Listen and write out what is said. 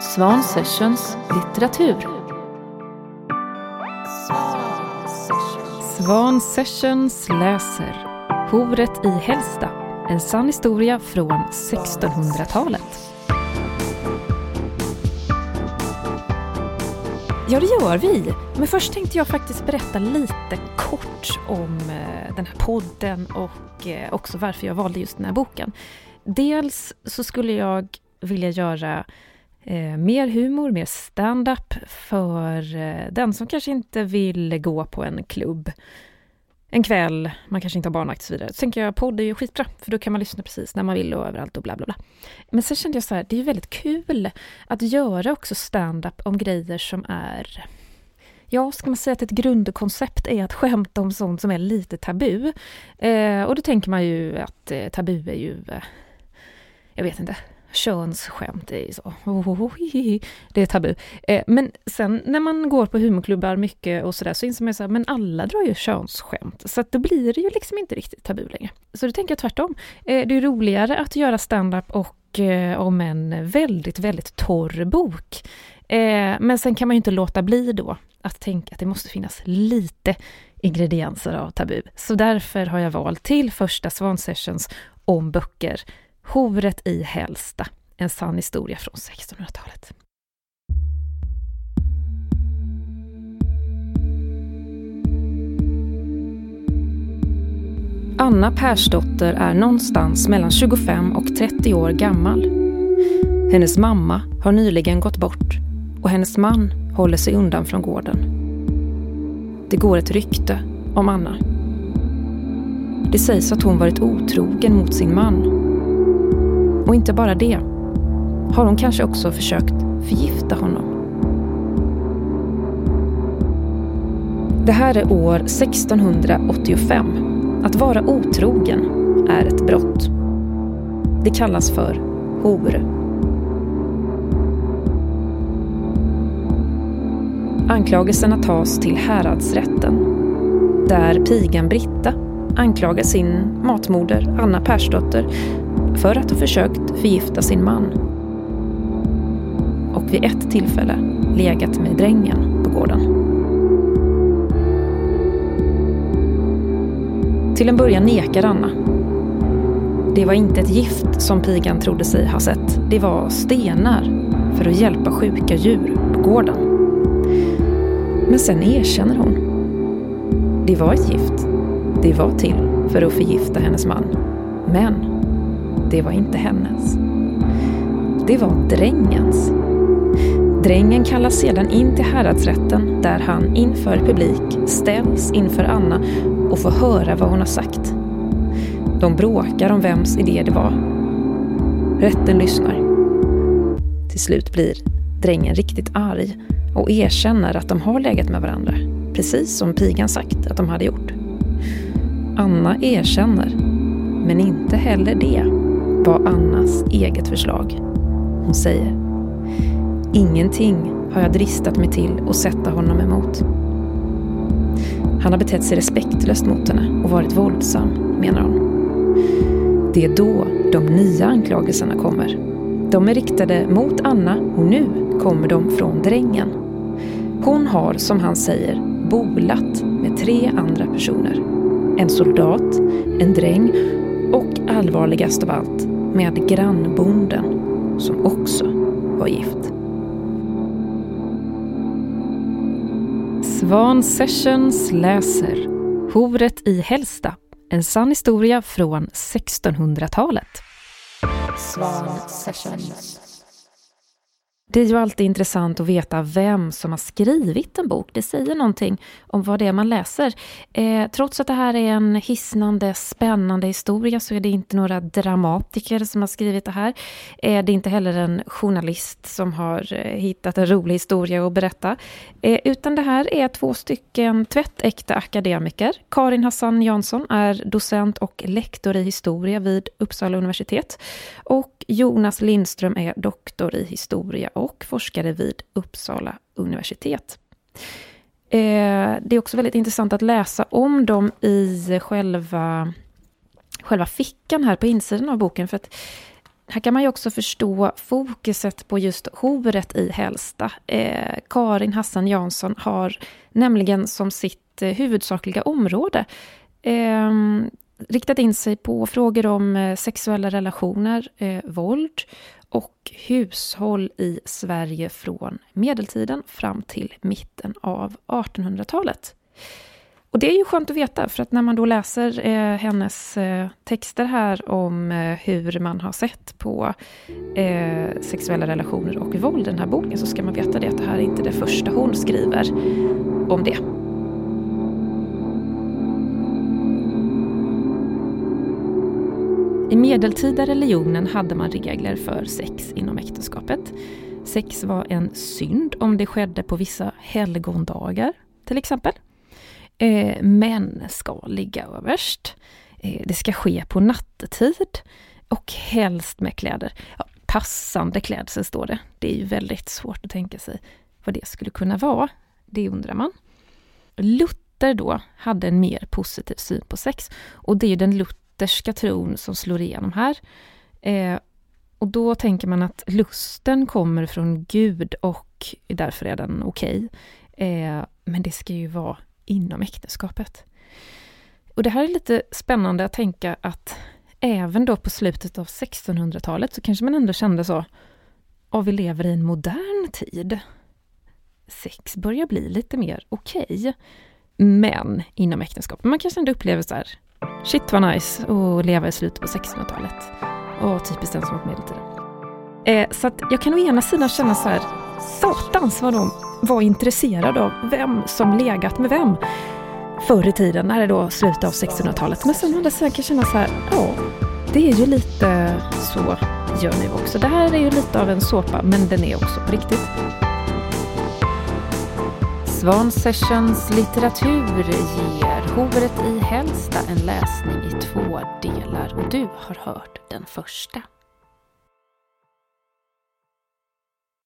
Svan Sessions litteratur. Svan Sessions läser Horet i Hällsta, en sann historia från 1600-talet. Ja, det gör vi. Men först tänkte jag faktiskt berätta lite kort om eh, den här podden och eh, också varför jag valde just den här boken. Dels så skulle jag vilja göra eh, mer humor, mer stand-up för eh, den som kanske inte vill gå på en klubb en kväll, man kanske inte har barnvakt och så vidare. Så tänker jag, podd är ju skitbra, för då kan man lyssna precis när man vill och överallt och bla bla bla. Men sen kände jag så här, det är ju väldigt kul att göra också stand-up om grejer som är Ja, ska man säga att ett grundkoncept är att skämta om sånt som är lite tabu. Eh, och då tänker man ju att eh, tabu är ju, eh, jag vet inte, könsskämt är så. det är tabu. Eh, men sen när man går på humorklubbar mycket och sådär så inser man så men alla drar ju könsskämt. Så att då blir det ju liksom inte riktigt tabu längre. Så då tänker jag tvärtom. Eh, det är roligare att göra standup och eh, om en väldigt, väldigt torr bok. Men sen kan man ju inte låta bli då att tänka att det måste finnas lite ingredienser av tabu. Så därför har jag valt till första Svan-sessions om böcker Horet i Hälsta, en sann historia från 1600-talet. Anna Persdotter är någonstans mellan 25 och 30 år gammal. Hennes mamma har nyligen gått bort och hennes man håller sig undan från gården. Det går ett rykte om Anna. Det sägs att hon varit otrogen mot sin man och inte bara det. Har hon kanske också försökt förgifta honom? Det här är år 1685. Att vara otrogen är ett brott. Det kallas för hor. Anklagelserna tas till häradsrätten där pigan Britta anklagar sin matmoder Anna Persdotter för att ha försökt förgifta sin man. Och vid ett tillfälle legat med drängen på gården. Till en början nekar Anna. Det var inte ett gift som pigan trodde sig ha sett. Det var stenar för att hjälpa sjuka djur på gården. Men sen erkänner hon. Det var ett gift. Det var till för att förgifta hennes man. Men det var inte hennes. Det var drängens. Drängen kallas sedan in till häradsrätten där han inför publik ställs inför Anna och får höra vad hon har sagt. De bråkar om vems idé det var. Rätten lyssnar. Till slut blir drängen riktigt arg och erkänner att de har legat med varandra, precis som pigan sagt att de hade gjort. Anna erkänner, men inte heller det var Annas eget förslag. Hon säger Ingenting har jag dristat mig till att sätta honom emot. Han har betett sig respektlöst mot henne och varit våldsam, menar hon. Det är då de nya anklagelserna kommer. De är riktade mot Anna och nu kommer de från drängen. Hon har, som han säger, bolat med tre andra personer. En soldat, en dräng och allvarligast av allt med grannbonden som också var gift. Svan Sessions läser Horet i Hällsta, en sann historia från 1600-talet. Svan Sessions det är ju alltid intressant att veta vem som har skrivit en bok. Det säger någonting om vad det är man läser. Eh, trots att det här är en hisnande, spännande historia så är det inte några dramatiker som har skrivit det här. Eh, det är inte heller en journalist som har eh, hittat en rolig historia att berätta. Eh, utan det här är två stycken tvättäkta akademiker. Karin Hassan Jansson är docent och lektor i historia vid Uppsala universitet. Och Jonas Lindström är doktor i historia och forskare vid Uppsala universitet. Eh, det är också väldigt intressant att läsa om dem i själva, själva fickan här på insidan av boken. För att Här kan man ju också förstå fokuset på just horet i Hälsta. Eh, Karin Hassan Jansson har nämligen som sitt eh, huvudsakliga område eh, riktat in sig på frågor om eh, sexuella relationer, eh, våld och hushåll i Sverige från medeltiden fram till mitten av 1800-talet. Och det är ju skönt att veta, för att när man då läser eh, hennes eh, texter här om eh, hur man har sett på eh, sexuella relationer och våld i den här boken, så ska man veta det att det här är inte det första hon skriver om det. I medeltida religionen hade man regler för sex inom äktenskapet. Sex var en synd om det skedde på vissa helgondagar, till exempel. Eh, män ska ligga överst. Eh, det ska ske på nattetid och helst med kläder. Ja, passande klädsel står det. Det är ju väldigt svårt att tänka sig vad det skulle kunna vara. Det undrar man. Luther då hade en mer positiv syn på sex och det är den Luther lutherska tron som slår igenom här. Eh, och då tänker man att lusten kommer från Gud och därför är den okej. Okay. Eh, men det ska ju vara inom äktenskapet. Och det här är lite spännande att tänka att även då på slutet av 1600-talet så kanske man ändå kände så, ja vi lever i en modern tid. Sex börjar bli lite mer okej. Okay. Men inom äktenskapet, man kanske ändå upplever så här, shit vad nice att leva i slutet på 1600-talet. Och typiskt den som var på medeltiden. Eh, så att jag kan å ena sidan känna så här, satans vad de var intresserade av vem som legat med vem förr i tiden, när det då slutet av 1600-talet. Men sen å andra sidan kan jag känna så här, ja, det är ju lite så gör ni också. Det här är ju lite av en såpa, men den är också på riktigt. Svan Sessions litteratur ger Hovret i Hälsta en läsning i två delar och du har hört den första.